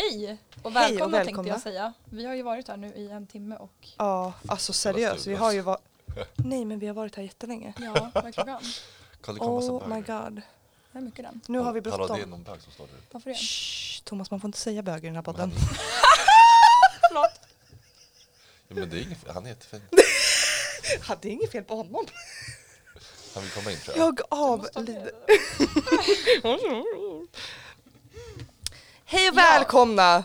Hej och Hej välkomna, och tänkte välkomna. jag säga. Vi har ju varit här nu i en timme och Ja, alltså seriöst. Vi har ju varit... Nej, men vi har varit här jättelänge. ja, vad är klockan? Massa Oh my god. Hur mycket den? Nu har vi Hallå, det är bråttom. någon bög som står där ute. Varför det? Shh, Thomas, man får inte säga bög i den här podden. Förlåt. Ja, men det är inget, han är jättefin. Hade inget fel på honom. Han vill komma in tror jag. Jag måste avlider. Hej och välkomna!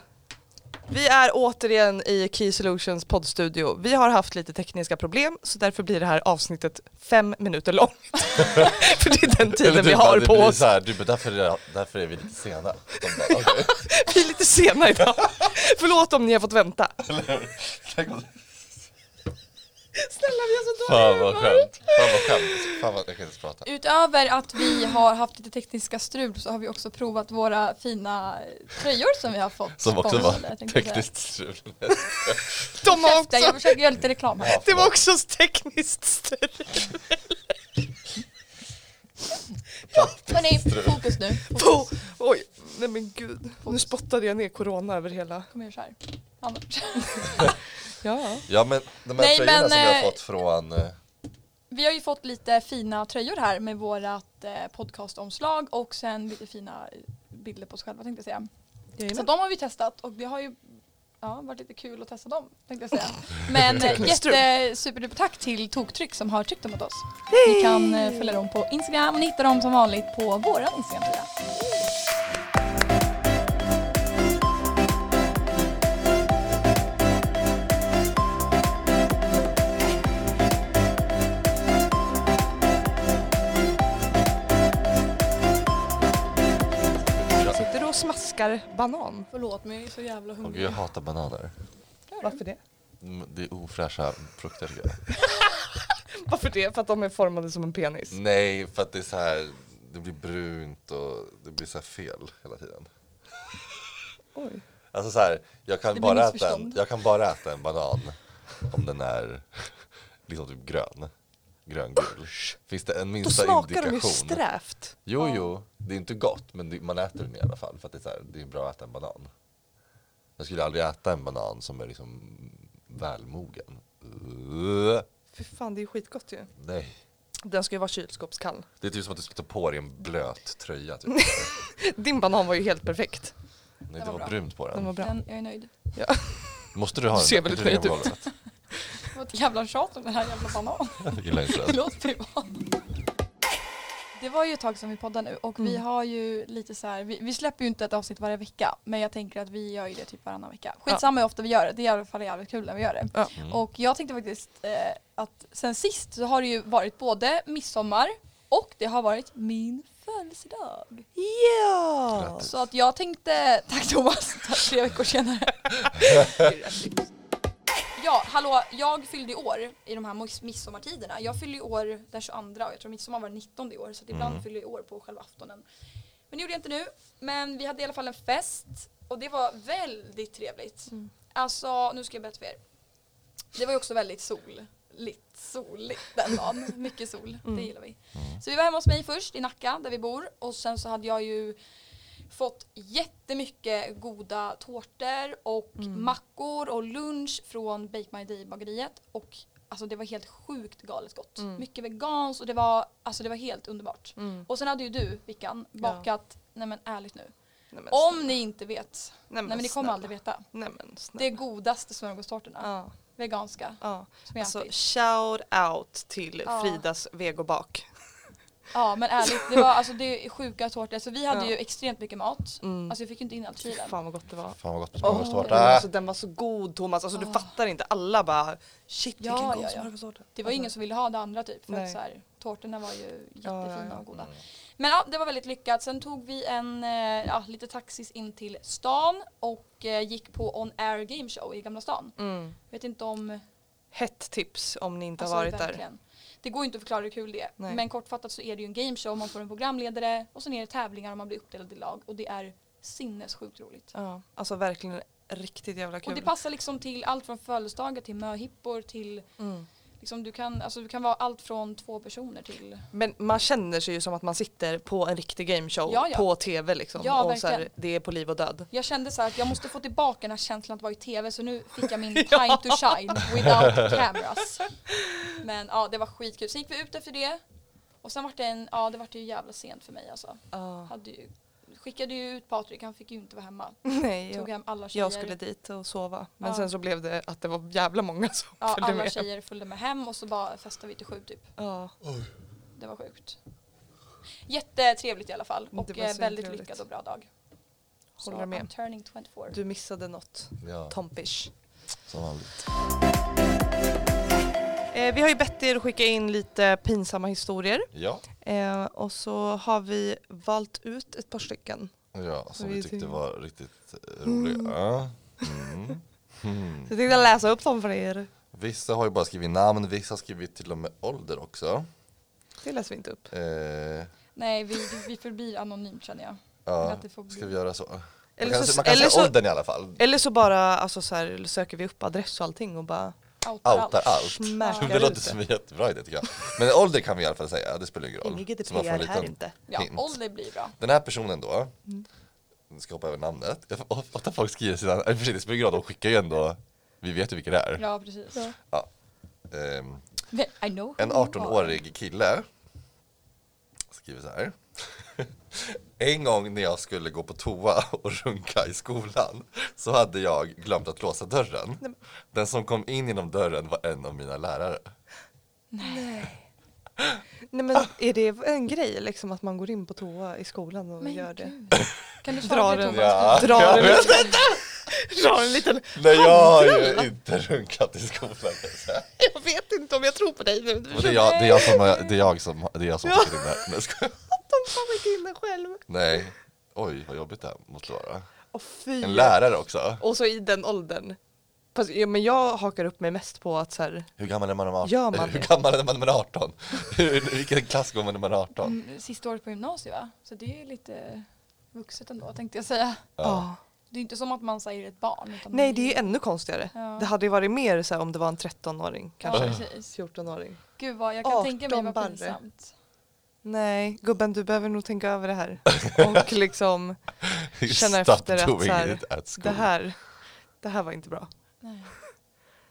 Vi är återigen i Key Solutions poddstudio. Vi har haft lite tekniska problem så därför blir det här avsnittet fem minuter långt. För det är den tiden vi bara, har på oss. Så här, du bara, därför, är därför är vi lite sena. De bara, okej. Vi är lite sena idag. Förlåt om ni har fått vänta. Tänk om- Snälla vi har så Fan vad skönt. Fan vad skönt. Fan vad, jag kan inte prata. Utöver att vi har haft lite tekniska strul så har vi också provat våra fina tröjor som vi har fått. Som också sponsrade, var tänkte jag säga. tekniskt strul. De har Käften, jag också, försöker göra lite reklam här. det var också tekniskt strul. Hörni, fokus nu. Fokus. Oj, nej men gud. Nu spottade jag ner corona över hela. Kom igen. Annars. Ja. Ja men de här Nej, tröjorna men, som vi har eh, fått från eh, Vi har ju fått lite fina tröjor här med vårat eh, podcastomslag och sen lite fina bilder på oss själva tänkte jag säga. Så de har vi testat och det har ju ja, varit lite kul att testa dem tänkte jag säga. Men eh, jätte superduper tack till Toktryck som har tryckt dem åt oss. Ni kan eh, följa dem på Instagram och ni hittar dem som vanligt på våran Instagram-sida. Smaskar banan. Förlåt men jag är så jävla Åh gud, hungrig. jag hatar bananer. Varför det? Mm, Det är ofräscha frukter tycker jag. Varför det? För att de är formade som en penis? Nej, för att det är så här, det blir brunt och det blir så här fel hela tiden. Oj. Alltså så här, jag kan, Det blir bara äta en, missförstånd. jag kan bara äta en banan om den är liksom typ grön. Gröngul. Finns det en Då minsta smakar de ju indikation? strävt. Jo, jo, det är inte gott men det, man äter den i alla fall för att det är, så här, det är bra att äta en banan. Jag skulle aldrig äta en banan som är liksom välmogen. Uh, Fy fan, det är ju skitgott ju. nej. Den ska ju vara kylskåpskall. Det är typ som att du skulle ta på dig en blöt tröja. Typ. Din banan var ju helt perfekt. Nej, Den det var var brunt på Den den. var bra. Den, jag är nöjd. Måste du ha Du den? ser Är väldigt nöjd ut. Var ett jävla tjat om den här jävla bananen. Jag gillar inte den. låter privat. Det var ju ett tag sedan vi poddade nu och vi Mm. har ju lite så här, vi, vi släpper ju inte ett avsnitt varje vecka men jag tänker att vi gör ju det typ varannan vecka. Skitsamma hur ofta vi gör det, det är i alla fall jävligt kul när vi gör det. Ja. Mm. Och jag tänkte faktiskt eh, att sen sist så har det ju varit både midsommar och det har varit min födelsedag. Ja! Grattis. Så att jag tänkte, tack Thomas, tack, tre veckor senare. Ja, hallå, jag fyllde i år i de här midsommartiderna. Jag fyllde i år den 22 och jag tror midsommar var den 19 i år så ibland Mm. fyller jag i år på själva aftonen. Men det gjorde jag inte nu. Men vi hade i alla fall en fest och det var väldigt trevligt. Mm. Alltså, nu ska jag berätta för er. Det var ju också väldigt soligt, soligt den dagen. Mycket sol, Mm. det gillar vi. Mm. Så vi var hemma hos mig först i Nacka där vi bor och sen så hade jag ju fått jättemycket goda tårtor och Mm. mackor och lunch från Bake My Day bageriet och alltså det var helt sjukt galet gott. Mm. Mycket vegans och det var, alltså det var helt underbart. Mm. Och sen hade ju du, Vickan, bakat, nej men ärligt nu. Nej, men Om ni inte vet, Nej, nej men ni kommer aldrig veta. Nej men Det snälla. godaste smörgåstårtorna, Ja, veganska, ja. som jag Alltså ätit. shout out till Ja. Fridas vegobak. Ja men ärligt, det var alltså det är sjuka tårtor. Så vi hade Ja. ju extremt mycket mat. Mm. Alltså jag fick ju inte in allt i kylen. fan vad gott det var. Fan vad gott med Åh, smörgåstårta. alltså, den var så god Thomas, alltså du Åh. fattar inte. Alla bara shit Ja, vilken ja, god ja. smörgåstårta. Det var Alltså, ingen som ville ha det andra typ. För Nej. att så här, tårtorna var ju Ja, jättefina ja, ja. och goda. Mm. Men ja, det var väldigt lyckat. Sen tog vi en, eh, ja, lite taxis in till stan och eh, gick på On Air Game Show i Gamla stan. Mm. Vet inte om... Hett tips om ni inte alltså, har varit där. Det går ju inte att förklara hur kul det är. Nej. Men kortfattat så är det ju en gameshow, man får en programledare och sen är det tävlingar och man blir uppdelad i lag och det är sinnessjukt roligt. Ja, alltså verkligen riktigt jävla kul. Och det passar liksom till allt från födelsedagar till möhippor till mm. Liksom, du, kan, alltså, du kan vara allt från två personer till... Men man känner sig ju som att man sitter på en riktig gameshow Ja, ja. på tv liksom. Ja, och så här, det är på liv och död. Jag kände så här att jag måste få tillbaka den här känslan att vara i tv så nu fick jag min time to shine without cameras. Men ja, det var skitkul. Sen gick vi ut efter det och sen var det en, ja det var ju jävla sent för mig alltså. Ja. Hade ju, skickade ju ut Patrik, han fick ju inte vara hemma. Nej, Tog jag, hem alla tjejer. jag skulle dit och sova. Men Ja. sen så blev det att det var jävla många som ja, följde alla med. tjejer följde med hem och så bara festade vi till sju typ. Ja. Det var sjukt. Jättetrevligt i alla fall Det och var eh, väldigt trevligt. lyckad och bra dag. Håller så med. I'm turning 24. Du missade något. Ja, Tompish. som vanligt. Eh, vi har ju bett er att skicka in lite pinsamma historier. Ja, Eh, och så har vi valt ut ett par stycken. ja som Vi vi tyckte var riktigt eh, roliga. Mm. Mm. Så jag tänkte läsa upp dem för er. Vissa har ju bara skrivit namn, vissa har skrivit till och med ålder också. Det läser vi inte upp. Eh, Nej, vi, vi förblir anonymt känner jag. ja, Att det får bli- ska vi göra så? Man Eller kan, så- man kan eller säga så- åldern i alla fall. Eller så bara alltså, så här, söker vi upp adress och allting och bara Outar Outar allt. smackar Det låter som en jättebra idé tycker jag. Men ålder kan vi i alla fall säga, det spelar ingen roll. Ingen Så man får en GDPR här inte. Ja, ålder blir bra. Den här personen då, Mm. jag ska hoppa över namnet. Ofta folk skriver sina, i och för sig det spelar ingen roll, de skickar ju ändå, vi vet ju vilka det är. Ja, precis. Ja. Know who En you are. 18-årig kille skriver så här. En gång när jag skulle gå på toa och runka i skolan så hade jag glömt att låsa dörren. Den som kom in genom dörren var en av mina lärare. Nej men är det en grej liksom att man går in på toa i skolan och Men gör det? gud. Kan du på den. det Ja. Drar jag en vet liten, drar en liten Nej jag har ju inte runkat i skolan jag vet inte om jag tror på dig nu. Det är jag, det är jag som, har- det är jag som, det är jag som Ja. Tar inte in den själv. Nej, oj vad jobbigt det här måste vara. Och fy. En lärare också. Och så i den åldern. Fast, ja, men jag hakar upp mig mest på att så här, Hur gammal är man när man 18? Gör man Hur det? gammal är man när man är 18? Hur- Vilken klass går man när man är 18? Mm, Sista året på gymnasiet va? Så det är lite vuxet ändå tänkte jag säga. ja. Det är inte som att man säger ett barn. Utan Nej det är ju ännu konstigare. Ja. Det hade ju varit mer så här, om det var en 13-åring Ja, kanske. precis. 14-åring. Gud vad jag kan 18 tänka mig vad barre. pinsamt. Nej gubben du behöver nog tänka över det här. Och liksom känna Stop efter att så här, it at school. det här, det här var inte bra. Nej.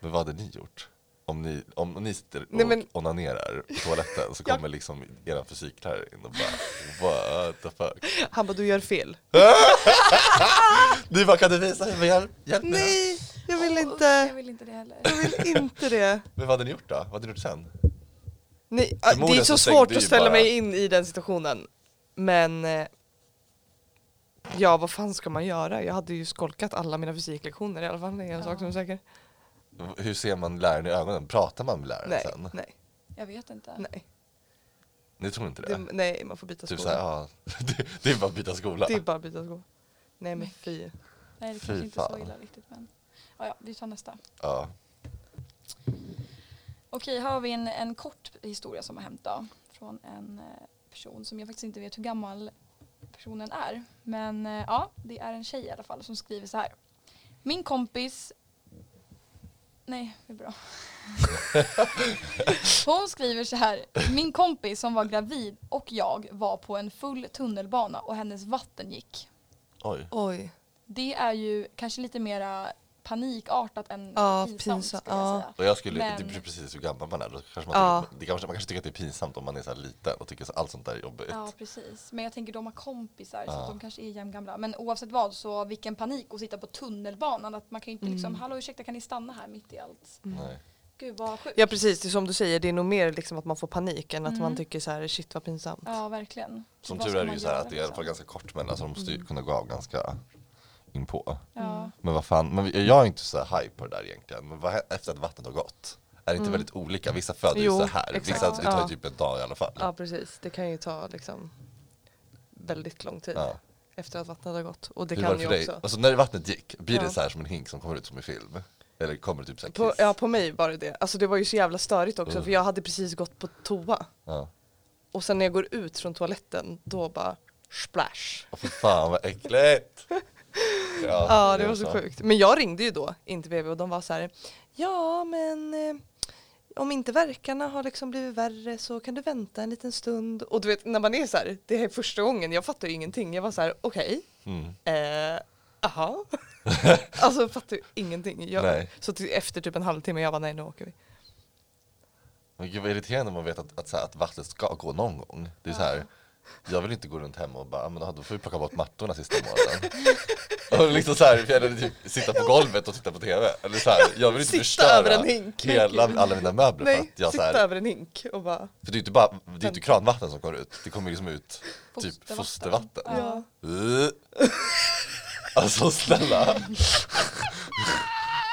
Men vad hade ni gjort? Om ni, om ni sitter och Nej, men- onanerar på toaletten så kommer liksom er fysiklärare in och bara What the fuck? Han bara du gör fel. Du bara kan du visa mig? Hjälp, hjälp mig. Nej jag vill Usch, Jag inte. vill inte det heller. Jag vill inte det. Men vad hade ni gjort då? Vad hade ni gjort sen? Nej, det är så svårt att ställa bara- mig in i den situationen. Men eh, ja, vad fan ska man göra? Jag hade ju skolkat alla mina fysiklektioner i alla fall. Det är en Ja. sak som är säker. Hur ser man läraren i ögonen? Pratar man med läraren Nej, sen? nej, Jag vet inte. nej. Ni tror inte det? Det, nej, man får byta typ skola. såhär, ja, det, det är bara att byta skola. Det är bara att byta skola. Nej men fy. Nej det Fy kanske inte är så illa riktigt men. Ja, ja, vi tar nästa. Ja. Okej, här har vi en, en kort historia som har hänt då. Från en eh, person som jag faktiskt inte vet hur gammal personen är. Men eh, ja, det är en tjej i alla fall som skriver så här. Min kompis Nej, det är bra. Hon skriver så här. Min kompis som var gravid och jag var på en full tunnelbana och hennes vatten gick. Oj. Oj. Det är ju kanske lite mera panikartat än Ja, pinsamt pinsamt, skulle jag ja. säga. Jag skulle, Men- det beror precis hur gammal man är. Då kanske man, Ja. tycker, det kanske, man kanske tycker att det är pinsamt om man är så här liten och tycker att allt sånt där är jobbigt. Ja precis. Men jag tänker de har kompisar så Ja. att de kanske är jämngamla. Men oavsett vad så vilken panik att sitta på tunnelbanan. Att man kan ju inte liksom, Mm. hallå ursäkta kan ni stanna här mitt i allt? Nej. Gud vad sjukt. Ja precis, det är som du säger, det är nog mer liksom att man får panik än att Mm. man tycker så här shit vad pinsamt. Ja verkligen. Som tur är det ju så här att det är i alla fall liksom? ganska kort mellan så de måste ju Mm. kunna gå av ganska inpå. Ja. Men vad fan, men jag är inte så hype på det där egentligen. Men vad, efter att vattnet har gått? Är det inte Mm. väldigt olika? Vissa föder ju så här, exakt. vissa det tar Ja. typ en dag i alla fall. Ja precis, det kan ju ta liksom väldigt lång tid Ja. efter att vattnet har gått. Och det Hur kan ju dig? också. Alltså när vattnet gick, blir det så här som en hink som kommer ut som i film? Eller kommer det typ så här På, kiss? ja på mig var det det. Alltså det var ju så jävla störigt också Mm. för jag hade precis gått på toa. Och sen när jag går ut från toaletten då bara splash. Åh för fan vad äckligt! Ja, Ja det var så sjukt. Men jag ringde ju då in till BB och de var så här Ja men eh, om inte verkarna har liksom blivit värre så kan du vänta en liten stund. Och du vet när man är så här, det är första gången, jag fattar ju ingenting. Jag var så här, okej, Mm. eh, aha. alltså jag fattar ju ingenting. Jag, Nej. så till, efter typ en halvtimme jag var nej nu åker vi. Men gud vad irriterande när man vet att, att, så här, att vattnet ska gå någon gång. Det är så här, jag vill inte gå runt hemma och bara, "Ah, men då får vi plocka bort mattorna sista månaden. och liksom så här, eller typ, sitta på golvet och titta på TV. Eller så här, jag vill inte Sitta förstöra över en hink. hela, alla mina möbler för Nej, att jag så sitta här, över en hink och bara, För det är ju inte bara, det är inte kranvatten som kommer ut, det kommer liksom ut typ Fostervatten. ja. Alltså snälla.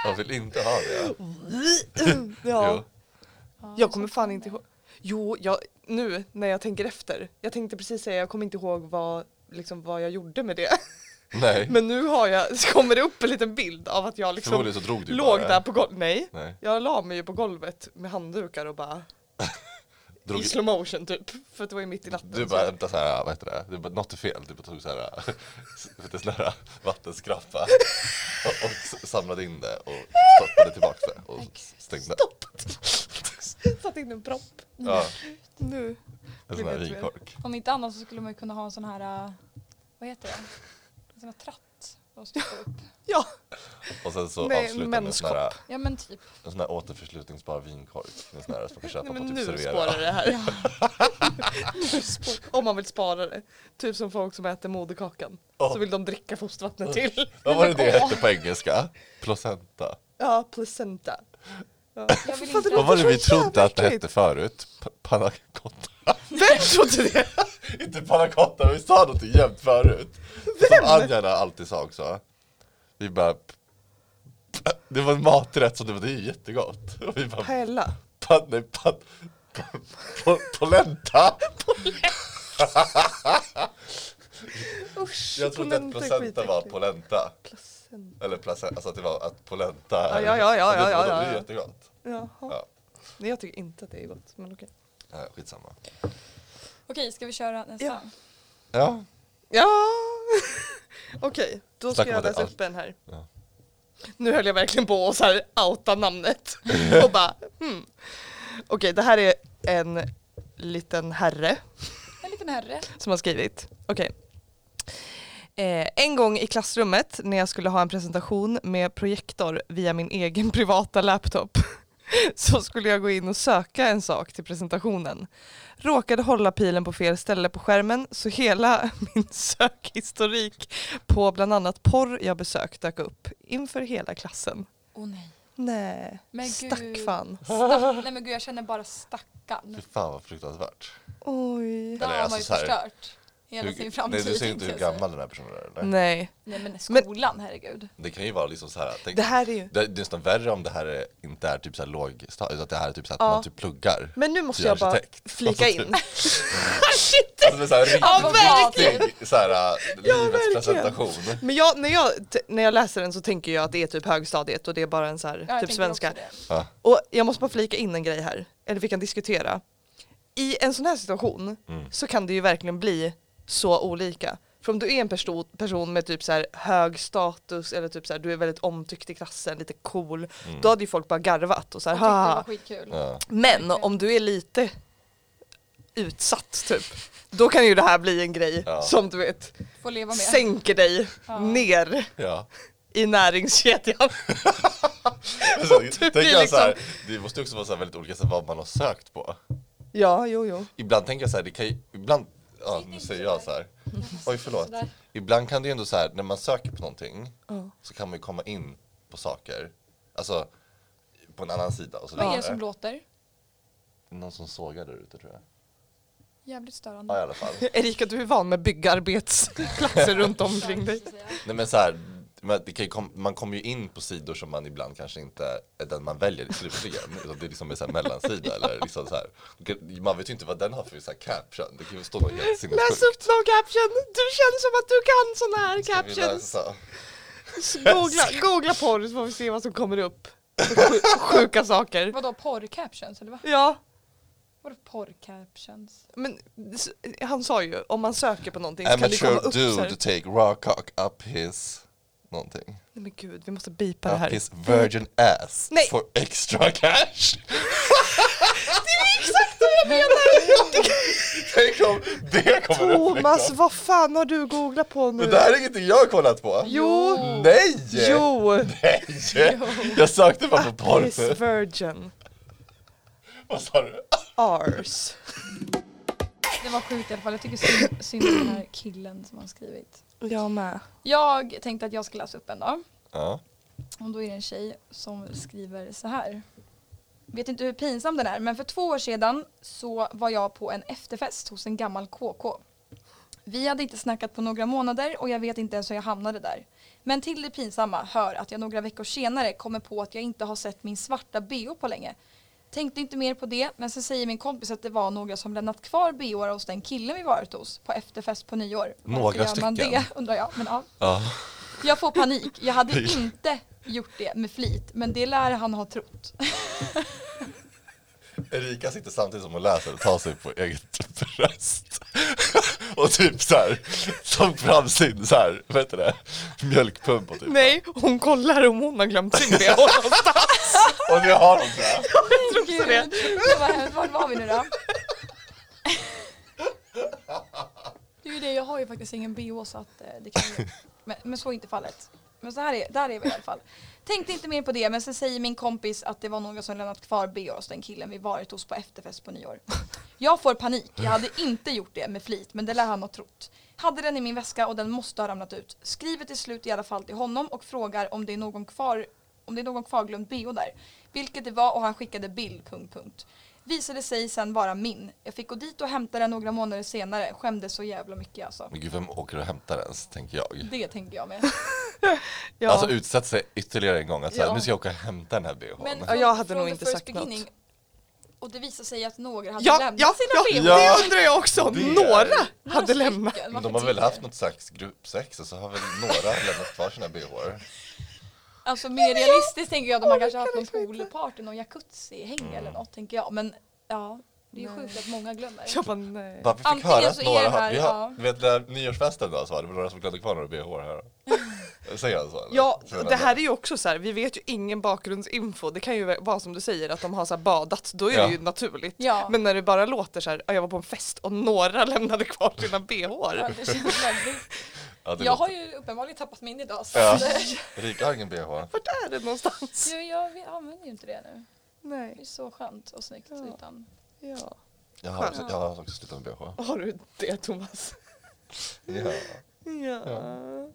Jag vill inte ha det. ja. Jag kommer fan inte ihåg. Jo, jag, nu när jag tänker efter. Jag tänkte precis säga, jag kommer inte ihåg vad, liksom, vad jag gjorde med det. Nej. Men nu har jag, så kommer det upp en liten bild av att jag liksom Förmodligen så drog du låg bara. där på golvet. Nej, Nej. jag la mig ju på golvet med handdukar och bara Drog, i slow motion typ. För att det var ju mitt i natten. du bara, vänta såhär, vad heter det? Du bara, något är fel. Du bara tog såhär, sån här vattenskrapa och, och samlade in det och stoppade tillbaka det och stängde. Satt in en propp. Ja, Nu. en sån här vinkork. Om inte annat så skulle man ju kunna ha en sån här, äh, vad heter det? En sån här tratt och stoppa upp. Ja, Och sen så Med avsluta med en sån, här, Ja men typ. en sån här återförslutningsbar vinkork. En sån här som man kan köpa Nej, på men typ nu servera. spårar det här. Nu spår- Om man vill spara det. Typ som folk som äter moderkakan. Åh. Så vill de dricka fostervattnet till. Vad var det det hette på engelska? Placenta. Ja, placenta. Ja. Inte- Vad var det vi trodde att det hette förut? Pa- Panna cotta? Vem trodde det? Inte panna cotta, vi sa någonting jämt förut. Som Anja alltid sa också. Vi bara... Det var en maträtt som det var, det är jättegott. Och vi bara... Paella. Pan, nej, pan, po, polenta! Usch, Jag trodde att placenta var polenta. Placenta. Eller placenta, alltså att det var att polenta. Ja, ja, ja, ja, ja, då, ja, Det är ja. jättegott. Jaha. Ja. Nej, jag tycker inte att det är gott, men okej. Ja, skitsamma. Okej, ska vi köra nästa? Ja. Ja. Ja, okej. Då ska Snacka om jag att det läsa är upp en här. Ja. Nu höll jag verkligen på att så här outa namnet. Och bara, hmm. Okej, det här är en liten herre En liten herre. som har skrivit. Okej. Eh, en gång i klassrummet när jag skulle ha en presentation med projektor via min egen privata laptop så skulle jag gå in och söka en sak till presentationen. Råkade hålla pilen på fel ställe på skärmen så hela min sökhistorik på bland annat porr jag besökt dök upp inför hela klassen. Åh nej. Nej, Men stack gud. fan. Stack, nej men gud jag känner bara stackarn. Fy fan vad fruktansvärt. Oj. Eller har alltså man ju så här- förstört hela Du, sin nej, framtid. du ser inte hur gammal den här personen är eller? Nej, Nej men Men- skolan, herregud. Det kan ju vara liksom så här. Tänk, det här är ju... det, det är nästan värre om det här är, inte är typ så här lågstadiet, utan att det här är typ så att Ja. man typ pluggar. Men nu måste jag bara flika Alltså, in. Shit! Alltså det är så här Ja, verkligen. så här, Ja, livets verkligen. presentation. Men jag, när, jag, när jag läser den så tänker jag att det är typ högstadiet och det är bara en så här, Ja, typ svenska. Ja. Och jag måste bara flika in en grej här, eller vi kan diskutera. I en sån här situation Mm. så kan det ju verkligen bli så olika. För om du är en person, person med typ så här hög status eller typ så här, du är väldigt omtyckt i klassen, lite cool, Mm. då hade ju folk bara garvat och så här, tyckte det var skitkul. Ja. Men om du är lite utsatt typ, då kan ju det här bli en grej Ja. som du vet Får leva med. sänker dig Ja. ner Ja. i näringskedjan. Så, du tänker jag så här, liksom- det måste också vara så här väldigt olika så här, vad man har sökt på. Ja, jo, jo. Ibland tänker jag så här, det kan ju, ibland, ja nu säger jag så här. Oj förlåt. Ibland kan det ju ändå så här, när man söker på någonting Ja. så kan man ju komma in på saker, alltså på en annan sida och så Vad är det som låter? Någon som sågar där ute tror jag. Jävligt störande. Ja i alla fall. Erika, du är van med byggarbetsplatser runt omkring dig. Nej men så här, men det kan ju kom, man kommer ju in på sidor som man ibland kanske inte är den man väljer i slutligen. Det är liksom en så här mellansida eller liksom så här. Man vet ju inte vad den har för så här caption. Det kan ju stå något helt Läs sinnessjukt. upp någon caption! Du känns som att du kan såna här Ska captions. Googla, googla porr så får vi se vad som kommer upp. Sju- Sjuka saker. Vadå porr-captions eller vad? Ja, Vadå porr-captions? men han sa ju om man söker på någonting så kan det komma Amateur upp så här. dude take raw cock up his någonting. Nej men gud, vi måste bipa det här. His virgin ass Nej. for extra cash. Exakt vad jag menar! Tänk om det kommer Thomas, reflekta. vad fan har du googlat på nu? Det här är ingenting jag har kollat på. Jo! Nej! Jo! Nej! Jag sökte bara på porr. His virgin Vad sa du? Ars. Det var sjukt i alla fall. Jag tycker synd, synd om den här killen som har skrivit. Jag med. Jag tänkte att jag ska läsa upp en då. Ja. Och då är det en tjej som skriver så här. Vet inte hur pinsam den är, men för två år sedan så var jag på en efterfest hos en gammal KK. Vi hade inte snackat på några månader och jag vet inte ens hur jag hamnade där. Men till det pinsamma hör att jag några veckor senare kommer på att jag inte har sett min svarta bh på länge. Tänkte inte mer på det, men sen säger min kompis att det var några som lämnat kvar bh hos den killen vi varit hos på efterfest på nyår. Varför Några gör man stycken? det undrar jag. Men ja. ja. Jag får panik. Jag hade inte gjort det med flit, men det lär han ha trott. Erika sitter samtidigt som hon läser och tar sig på eget bröst. och typ så här, som fram sin så här, vad heter det, mjölkpump och typ. Nej, hon kollar om hon har glömt sin bh någonstans. Och det har hon så här. Jag tror också det. det var hemskt. Vart var vi nu då? Det är ju det, jag har ju faktiskt ingen bh så att eh, det kan ju, men, men så är inte fallet. Men så här är, där är vi i alla fall. Tänkte inte mer på det men sen säger min kompis att det var någon som lämnat kvar bh hos den killen vi varit hos på efterfest på nyår. Jag får panik, jag hade inte gjort det med flit men det lär han ha trott. Hade den i min väska och den måste ha ramlat ut. Skriver till slut i alla fall till honom och frågar om det är någon kvar om det är någon kvarglömd bh där. Vilket det var och han skickade bild. Punkt, punkt. Visade sig sen vara min. Jag fick gå dit och hämta den några månader senare. Skämdes så jävla mycket alltså. Men gud, vem åker och hämtar ens, tänker jag. Det tänker jag med. Ja. Alltså utsätta sig ytterligare en gång, att så här, Ja. nu ska jag åka och hämta den här bhn. Men Ja, jag hade från nog the inte first sagt något. Och det visade sig att några hade ja, lämnat ja, sina ja. Ja. det undrar jag också. Det- Några hade stycken, lämnat. Men varför de har väl tio? haft något slags gruppsex och så har väl några lämnat kvar sina bhar. Alltså mer realistiskt tänker jag att de har kanske haft någon poolparty, någon jacuzzi-häng eller något tänker jag. Men ja, det är ju sjukt att många glömmer. Jag bara, nej. Bara vi fick Antingen höra så att är några det har, här, vi har, ja. du vet när nyårsfesten då så var det några som glömde kvar några bh här. Säger han så? eller? Ja, det här är ju också så här, vi vet ju ingen bakgrundsinfo. Det kan ju vara som du säger att de har så här badat, då är Ja. det ju naturligt. Ja. Men när det bara låter så här, "Ja, jag var på en fest och några lämnade kvar sina bhar. Ja, det känns väldigt. Ja, det Jag låter- har ju uppenbarligen tappat min idag. Så Ja. det- Erika har ingen bh. Vart är det någonstans? jag, jag, jag använder ju inte det nu. Det Nej. är så skönt och snyggt. Ja. Utan, Ja. Jag har också, jag har också slutat med bh. Har du det Thomas? Ja. Ja.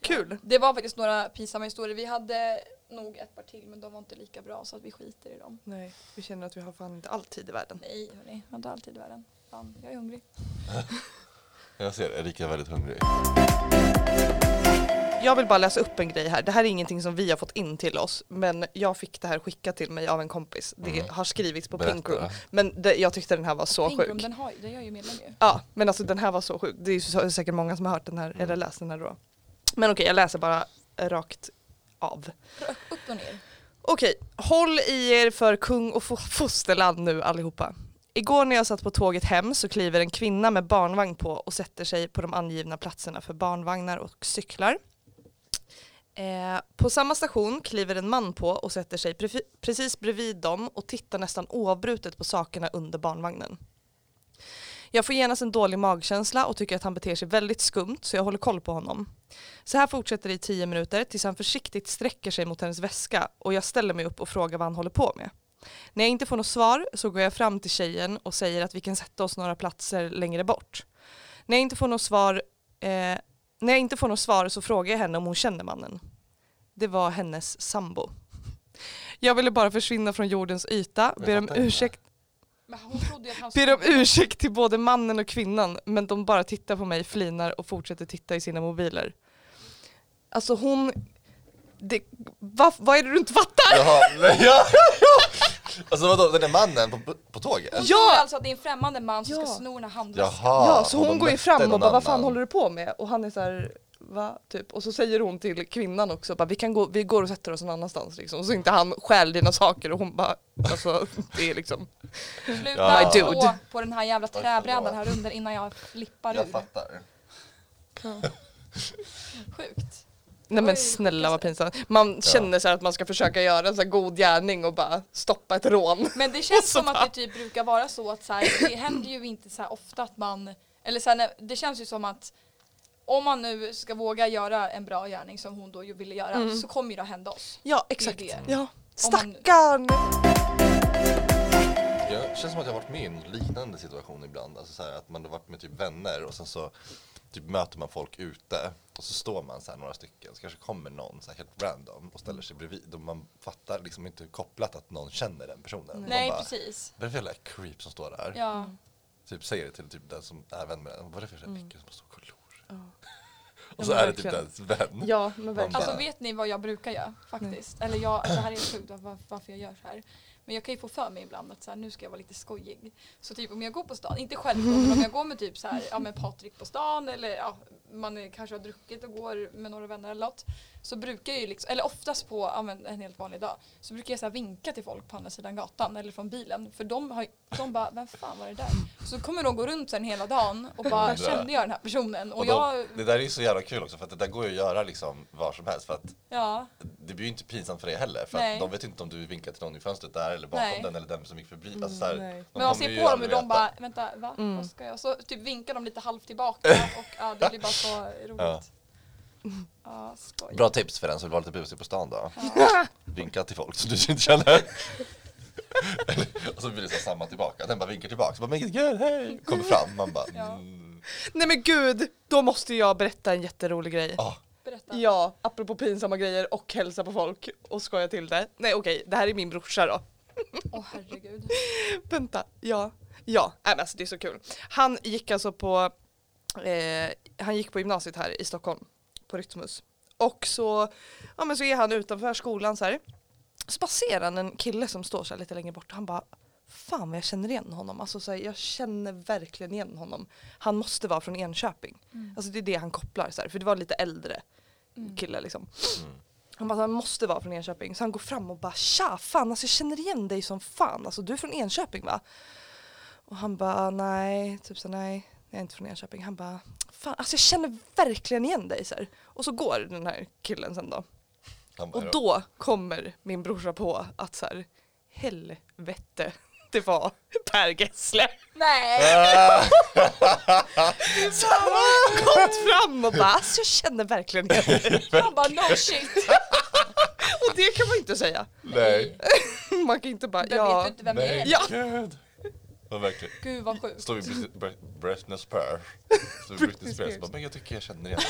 Kul. det var faktiskt några pinsamma historier. Vi hade nog ett par till men de var inte lika bra så att vi skiter i dem. Nej, vi känner att vi har fan inte all tid i världen. Nej hörni, jag har inte alltid i världen. Fan, jag är hungrig. Jag ser Erika är väldigt hungrig. Jag vill bara läsa upp en grej här. Det här är ingenting som vi har fått in till oss, men jag fick det här skickat till mig av en kompis. Det Mm. har skrivits på Berätta. Pink Room. Men det, jag tyckte den här var så Pinkroom, sjuk. den, har, den gör ju medlem ju. Ja, men alltså den här var så sjuk. Det är ju så, säkert många som har hört den här, eller läst den här då. Men okej, jag läser bara rakt av. Upp och ner. Okej, håll i er för kung och fo- fosterland nu allihopa. Igår när jag satt på tåget hem så kliver en kvinna med barnvagn på och sätter sig på de angivna platserna för barnvagnar och cyklar. Eh, på samma station kliver en man på och sätter sig precis bredvid dem och tittar nästan oavbrutet på sakerna under barnvagnen. Jag får genast en dålig magkänsla och tycker att han beter sig väldigt skumt så jag håller koll på honom. Så här fortsätter det i tio minuter tills han försiktigt sträcker sig mot hennes väska och jag ställer mig upp och frågar vad han håller på med. När jag inte får något svar så går jag fram till tjejen och säger att vi kan sätta oss några platser längre bort. När jag inte får något svar, eh, när jag inte får något svar så frågar jag henne om hon känner mannen. Det var hennes sambo. Jag ville bara försvinna från jordens yta, ber om ursäkt Ber om ursäkt till både mannen och kvinnan men de bara tittar på mig, flinar och fortsätter titta i sina mobiler. Alltså hon... Det, va, vad är det du inte fattar? Jaha, nej, ja, ja. Alltså vadå, den där mannen på, på tåget? Hon Ja! tror alltså att det är en främmande man som Ja. ska sno den här handväskan. Jaha, ja, så och hon de går ju mötte fram och bara vad fan annan. håller du på med? Och han är så här, va? Typ. Och så säger hon till kvinnan också, bara, vi, kan gå, vi går och sätter oss någon annanstans liksom. Så inte han stjäl dina saker och hon bara, alltså det är liksom. Sluta Ja. Dude. på den här jävla träbrädan här under innan jag flippar Jag ur. fattar. Sjukt. Nej men snälla vad pinsamt. Man känner så här att man ska försöka göra en så här god gärning och bara stoppa ett rån. Men det känns som att det typ brukar vara så att så här, det händer ju inte så här ofta att man, eller så här, det känns ju som att om man nu ska våga göra en bra gärning som hon då ville göra Mm. så kommer ju det hända oss. Ja exakt. det. Ja. Stackarn! Jag känns som att jag har varit med i en liknande situation ibland. Alltså så här, att man har varit med typ vänner och sen så typ möter man folk ute och så står man så här några stycken så kanske kommer någon så här helt random och ställer sig bredvid och man fattar liksom inte kopplat att någon känner den personen. Nej bara, precis. Vad är det för jävla creep som står där? Ja. Typ säger det till typ den som är vän med den. Vad är det för jävla äckel som står och. Och så är det typ ens vän. Ja men verkligen. Alltså vet ni vad jag brukar göra faktiskt? Eller jag, det här är sjukt var, varför jag gör så här. Men jag kan ju få för mig ibland att så här, nu ska jag vara lite skojig. Så typ om jag går på stan, inte själv då, men om jag går med typ så här, ja med Patrik på stan eller ja, man är, kanske har druckit och går med några vänner eller något. Så brukar jag ju liksom, eller oftast på ja, men en helt vanlig dag, så brukar jag så vinka till folk på andra sidan gatan eller från bilen. För de, har, de bara, vem fan var det där? Så kommer de gå runt sen hela dagen och bara, kände jag den här personen? Och, Och då, jag, det där är ju så jävla kul också för att det där går ju att göra liksom var som helst för att ja. det blir ju inte pinsamt för dig heller för Nej. att de vet inte om du vinkar till någon i fönstret där eller bakom Nej. den eller den som gick förbi. Alltså, så här, de Men man ser på dem hur de bara, vänta va? Mm. Vad ska jag? Så typ vinkar de lite halvt tillbaka och ja, det blir bara så roligt. Ja. Ja. Bra tips för den som vill vara lite busig på stan då. Ja. Vinka till folk som du inte känner. Eller- och så blir det så samma tillbaka. Den bara vinkar tillbaka. Så bara, men gud, hej! Kommer fram. Man bara, Ja. mm. Nej men gud, då måste jag berätta en jätterolig grej. ah, Berätta. Ja, apropå pinsamma grejer och hälsa på folk och skoja till det. Nej okej, det här är min brorsa då. Åh herregud. Vänta, ja. Ja, nej, men alltså det är så kul. Han gick alltså på, eh, han gick på gymnasiet här i Stockholm, på Rytmus. Och så, ja men så är han utanför skolan så här. Så bara ser han en kille som står så här lite längre bort och han bara Fan vad jag känner igen honom, alltså så här, jag känner verkligen igen honom. Han måste vara från Enköping. Mm. Alltså det är det han kopplar så här, för det var lite äldre Mm. kille liksom. mm. Han bara, han måste vara från Enköping. Så han går fram och bara tja, fan alltså jag känner igen dig som fan. Alltså du är från Enköping va? Och han bara nej, typ så nej, jag är inte från Enköping. Han bara, fan alltså jag känner verkligen igen dig så här. Och så går den här killen sen då. Bara, Och då kommer min brorsa på att så här, helvete, det var Per Gessle. Nej! Så han har gått fram och bara, alltså jag känner verkligen igen dig. Han bara no shit. Det kan man inte säga. nej. Man kan inte bara, Vem ja. vet du inte vem det Nej, är? Gud. Ja, verkligen. Gud vad sjukt. Står vi Brit- Brit- Britney Spears. Står vi Britney Spears. Bara, men jag tycker jag känner igen dig.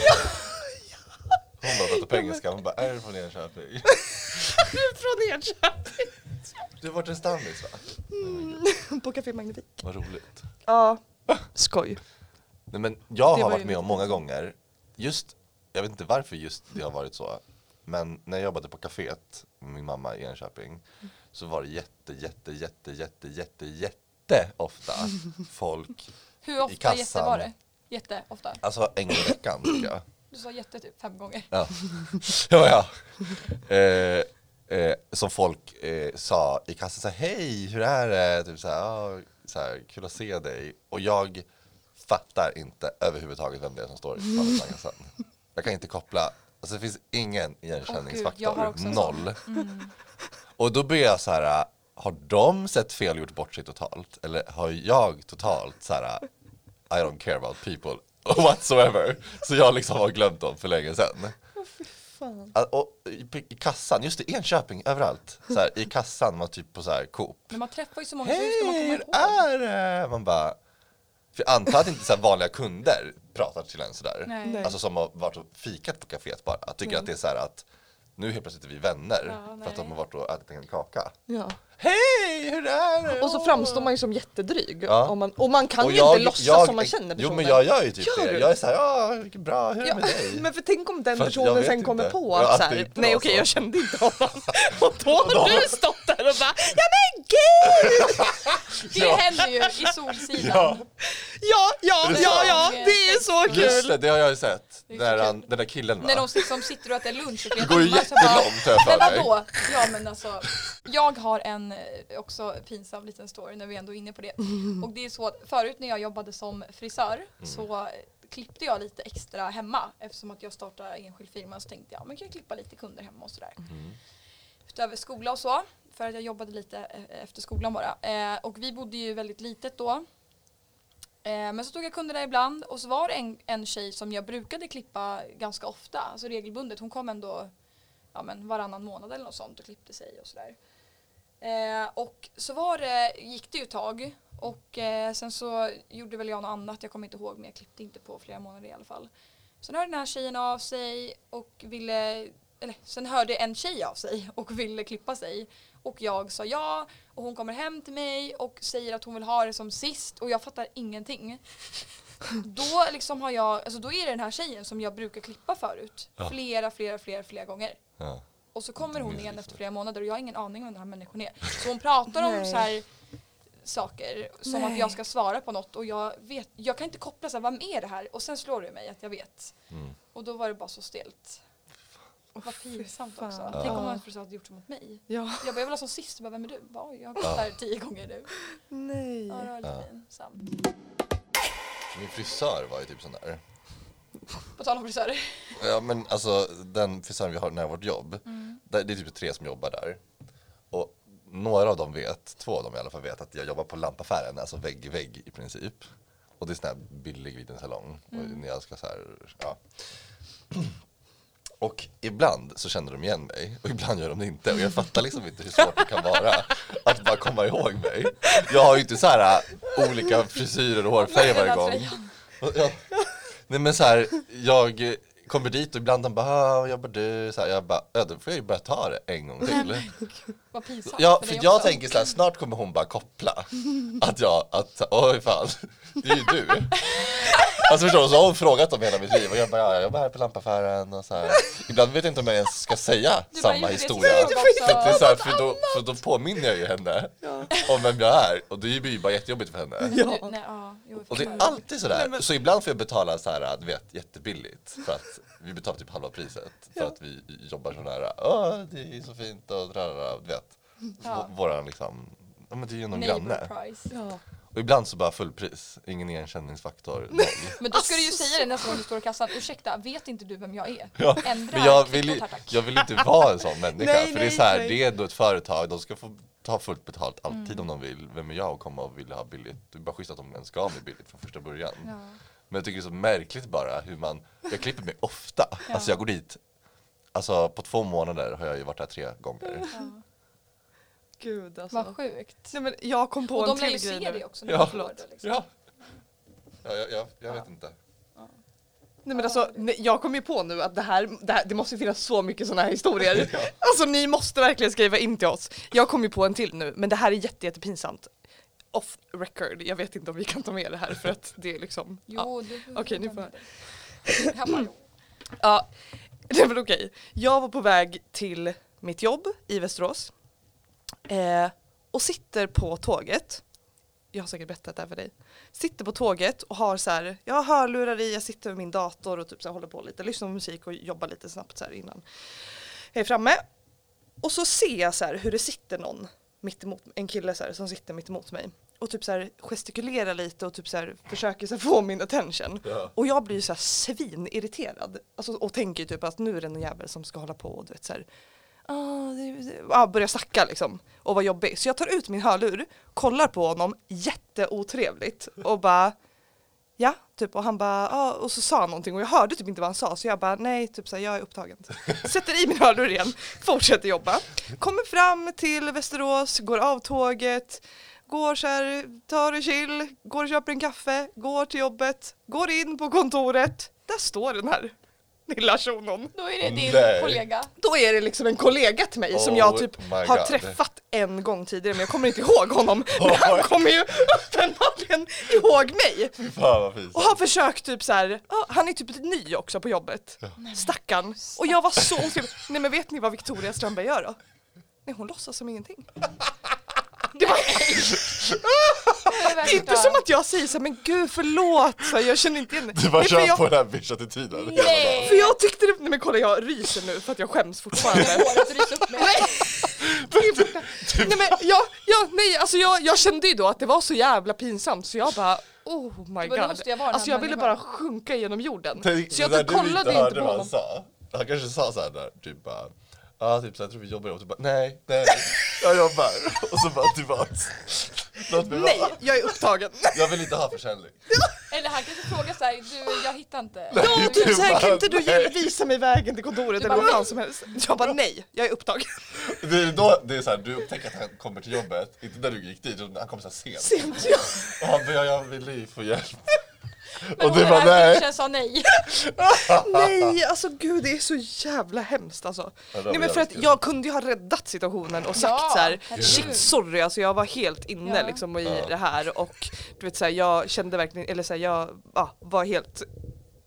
Hon bara pratar på engelska. Hon bara, är du från Enköping? Du är från Enköping. Du har varit en stammis va? På Café Magnifik. Vad roligt. Ja, skoj. Nej, men jag har var varit med om många gånger, just, jag vet inte varför just det har varit så, men när jag jobbade på kaféet med min mamma i Enköping så var det jätte, jätte, jätte, jätte, jätte, jätte ofta folk, Hur ofta kassan. jätte var det? Jätte ofta. alltså en gång i veckan tycker jag. Du sa jätte typ fem gånger. Ja, ja. ja. Eh, eh, som folk eh, sa i kassan så här, hej, hur är det? Typ så här, "Ja, så här, kul att se dig. Och jag fattar inte överhuvudtaget vem det är som står i kassan. Jag kan inte koppla, alltså det finns ingen igenkänningsfaktor, en sån. noll. Mm. Och då blir jag så här, har de sett fel och gjort bort sig totalt? Eller har jag totalt så här, I don't care about people whatsoever. Så jag liksom har glömt dem för länge sedan. Och i, i kassan, just det, Enköping, överallt. Så här, I kassan, man typ på så här Coop. Men man träffar ju så många så hur ska man komma ihåg? är det? Man bara... För jag antar att inte så här vanliga kunder pratar till en sådär. Nej. Alltså som har varit och fikat på kaféet bara. Tycker att det är så här att nu helt plötsligt är vi vänner Ja, för att de har varit och ätit en kaka. Ja. Hej, hur är det? Och så framstår man ju som jättedryg. Ja. Om man, och man kan Och ju jag- inte låtsas jag- som man känner personen. Jo men jag gör ju typ Gör det. du? Jag är såhär, ja bra, hur är det Ja, med dig? men för tänk om den För personen sen kommer inte. på Ja, att så här, nej okej jag kände inte honom. Och då har du stått där och bara, ja men gud! Det Ja. händer ju i Solsidan. Ja, Ja, ja, ja, det är så just det, kul! det har jag ju sett. Där kul. han, den där killen va? När de liksom sitter och äter lunch och Det går ju jättelångt har jag Men för mig. vadå? Ja men alltså, jag har en eh, också pinsam liten story när vi ändå är inne på det. Och det är så att förut när jag jobbade som frisör Mm. så klippte jag lite extra hemma eftersom att jag startade enskild firma så tänkte jag men kan jag klippa lite kunder hemma och sådär. Mm. Utöver skola och så för att jag jobbade lite eh, efter skolan bara. Eh, och vi bodde ju väldigt litet då. Eh, men så tog jag kunder där ibland och så var det en, en tjej som jag brukade klippa ganska ofta, alltså regelbundet. Hon kom ändå ja, men varannan månad eller något sånt och klippte sig och sådär. Eh, och så var det, gick det ju ett tag och eh, sen så gjorde väl jag något annat, jag kommer inte ihåg men jag klippte inte på flera månader i alla fall. Sen hörde den här tjejen av sig och ville, eller sen hörde en tjej av sig och ville klippa sig. Och jag sa ja och hon kommer hem till mig och säger att hon vill ha det som sist och jag fattar ingenting. Då liksom har jag, alltså då är det den här tjejen som jag brukar klippa förut. Ja. Flera, flera, flera, flera gånger. Ja. Och så kommer hon igen efter flera månader och jag har ingen aning om vem den här människan är. Så hon pratar om så här saker som att Nej. jag ska svara på något och jag vet, jag kan inte koppla så här, vad är det här? Och sen slår det mig att jag vet. Mm. Och då var det bara så stelt. Vad pinsamt fan. också. Tänk om någon hade gjort så mot mig. Ja. Jag bara, jag vill ha som sist, jag bara, vem är du? Bara, "Oj, jag har gått där tio gånger nu. Nej. Ja, det var lite Ja. pinsamt. Min frisör var ju typ sån där. På tal om frisörer. Ja men alltså den frisören vi har nära vårt jobb, där, det är typ tre som jobbar där. Och några av dem vet, två av dem i alla fall vet att jag jobbar på lampaffären, alltså vägg i vägg i princip. Och det är sån här billig liten salong. Och när jag ska så här, ja. Och ibland så känner de igen mig och ibland gör de det inte. Och jag fattar liksom inte hur svårt det kan vara att bara komma ihåg mig. Jag har ju inte så här äh, olika frisyrer och hårfärger varje gång. Jag, nej men så här, jag kommer dit och ibland de bara "Ah, vad jobbar du? Så här, jag bara, ja då får jag ju bara ta det en gång till. Vad pinsamt Ja, för jag också. tänker så här, snart kommer hon bara koppla att jag, att oj fan, det är ju du. Alltså förstår du, så har hon frågat om hela mitt liv och jag bara, ja, jag jobbar här på lampaffären och så här. Ibland vet jag inte om jag ens ska säga Du bara, samma "Jo, det ska historia. jag också." För, det är så här, för, då, för då påminner jag ju henne om vem jag är och det blir ju bara jättejobbigt för henne. Ja, Och det är alltid sådär. Så ibland får jag betala så här, du vet, jättebilligt. För att vi betalar typ halva priset. För att vi jobbar så nära. Åh, det är så fint och tralala, du vet. Ja. Våran liksom, ja men det är ju någon granne. price. Ja. Och ibland så bara fullpris, ingen igenkänningsfaktor, noll. Men då ska du ju säga det nästa gång du står i kassan. Ursäkta, vet inte du vem jag är? Ja, Ändra men jag vill, jag vill inte vara en sån människa. Nej, för det är så här, nej. det är ändå ett företag, de ska få ta fullt betalt alltid Mm. om de vill. Vem är jag att komma och vilja ha billigt? Det är bara schysst att de ens ska ha mig billigt från första början. Ja. Men jag tycker det är så märkligt bara hur man, jag klipper mig ofta. Ja. Alltså jag går dit, alltså på två månader har jag ju varit där tre gånger. Ja. Gud alltså. Vad sjukt. Nej, men jag kom på Och en de lär ju till grej se det också. när Ja, förlåt. det, liksom. Ja. Ja, jag, jag, jag vet inte. Nej men alltså, jag kom ju på nu att det här, det, här, det måste finnas så mycket sådana här historier. Alltså ni måste verkligen skriva in till oss. Jag kom ju på en till nu, men det här är jätte, jättepinsamt. Off record, jag vet inte om vi kan ta med det här för att det är liksom... ja. Jo, du får Okej, ni får- med det. Ja, nej men okej. Jag var på väg till mitt jobb i Västerås eh, och sitter på tåget. Jag har säkert berättat det här för dig. Sitter på tåget och har så här, jag har hörlurar i, jag sitter med min dator och typ så här håller på lite, lyssnar på musik och jobbar lite snabbt så här innan jag är framme. Och så ser jag så här hur det sitter någon mitt emot, en kille så här, som sitter mitt emot mig och typ så här gestikulerar lite och typ så här försöker så här få min attention. Ja. Och jag blir så här svinirriterad alltså, och tänker typ att nu är det någon jävel som ska hålla på och du vet så här, ah, ah, börja snacka liksom och vara jobbig. Så jag tar ut min hörlur, kollar på honom jätteotrevligt och bara Ja, typ och han bara, ja och så sa han någonting och jag hörde typ inte vad han sa så jag bara nej, typ så här, jag är upptagen. Sätter i min hörlur igen, fortsätter jobba. Kommer fram till Västerås, går av tåget, går så här, tar det chill, går och köper en kaffe, går till jobbet, går in på kontoret. Där står den här lilla shunon. Då är det din Nej. kollega. Då är det liksom en kollega till mig som Oh jag typ my har God. träffat en gång tidigare men jag kommer inte ihåg honom. Men han kommer ju uppenbarligen ihåg mig. Fy fan vad fint. Och har försökt typ så här, ja, han är typ ny också på jobbet. Stackarn. Och jag var så otrevlig. Nej men vet ni vad Victoria Strömberg gör då? Nej hon låtsas som ingenting. Det var Det är inte som att jag säger så här, men gud förlåt, så här, jag känner inte igen Du bara Nej, för kör jag, på den här bitch-attityden Nej. För jag tyckte det, nej men kolla jag ryser nu för att jag skäms fortfarande. med. Nej men jag, jag, nej, alltså jag, jag kände ju då att det var så jävla pinsamt så jag bara oh my god. måste jag Alltså här jag ville bara sjunka genom jorden. Tänk, Så jag typ kollade hörde inte på honom. han sa. Han kanske sa såhär där, typ bara Ja, typ så jag tror vi jobbar ihop. Du bara, nej, nej, jag jobbar. Och så bara tillbaks. Låt mig Nej, vara. jag är upptagen. Jag vill inte ha försäljning. Eller han kanske frågar såhär, du jag hittar inte. Nej, Ja, du typ såhär, kan bara, inte du ge, nej. visa mig vägen till kontoret eller vad fan som helst? Jag bara nej, jag är upptagen. Det är då det är såhär, du upptäcker att han kommer till jobbet, inte när du gick dit, utan han kommer såhär sent. Sent, ja. Och han bara, jag vill få hjälp. Men Och du bara, nej. bitchen sa nej. Nej, alltså gud det är så jävla hemskt alltså. Ja, Nej men för att kul. jag kunde ju ha räddat situationen och sagt Ja, så här, herregud. shit sorry alltså jag var helt inne Ja. liksom i Ja. det här och du vet så här, jag kände verkligen, eller så här, jag ja, var helt,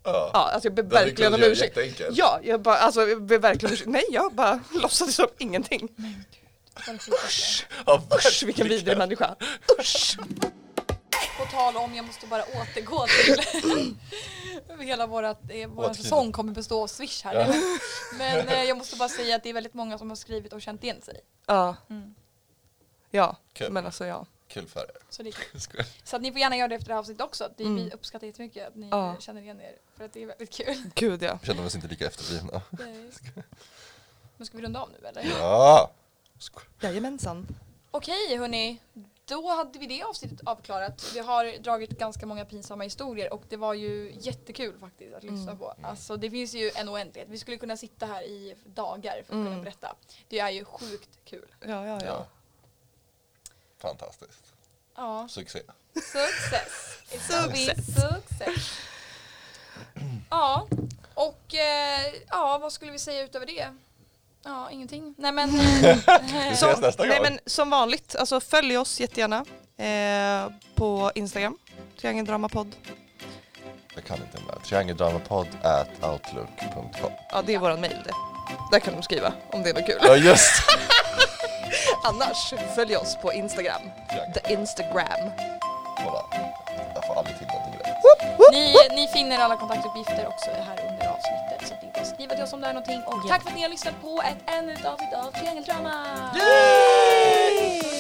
Ja. ja alltså jag ber verkligen om ursäkt. Ja, jag bara, alltså jag ber verkligen om ursäkt. Nej jag bara låtsades som ingenting. Är det sjukaste? Ja, Usch vilken vidrig människa. Usch. På tal om, jag måste bara återgå till hela vårat, eh, vår säsong kommer bestå av swish här. Ja. Men eh, jag måste bara säga att det är väldigt många som har skrivit och känt igen sig. Ja. Mm. Ja, Kul. men alltså ja. Kul för er. Så, det är kul. Så att ni får gärna göra det efter det här avsnittet också. Det, Mm. Vi uppskattar jättemycket att ni Ja. eh, känner igen er. För att det är väldigt kul. Gud ja. Vi känner oss inte lika efterblivna. Men ska vi runda av nu eller? Ja! Jajamensan. Okej hörni, då hade vi det avsnittet avklarat. Vi har dragit ganska många pinsamma historier och det var ju jättekul faktiskt att lyssna Mm. på. Alltså det finns ju en oändlighet. Vi skulle kunna sitta här i dagar för att kunna Mm. berätta. Det är ju sjukt kul. Ja, ja, ja. Ja. Fantastiskt. Ja, Succé. success. Success. success. Ja, och eh, ja, vad skulle vi säga utöver det? Ja, ingenting. Nej men... Vi ses nästa Nej gång. men som vanligt, alltså följ oss jättegärna eh, på Instagram, Triangeldramapodd. Jag kan inte mer. Triangeldramapodd at outlook.com. Ja det är våran mail det. Där kan de skriva om det är något kul. Ja just Annars, följ oss på Instagram. Triangel. The Instagram. Kolla. Jag får aldrig till någonting rätt. Ni, ni finner alla kontaktuppgifter också här skriva till oss om det är någonting. Och tack för att ni har lyssnat på ett ännu ett avsnitt av Triangeldrama! Yay!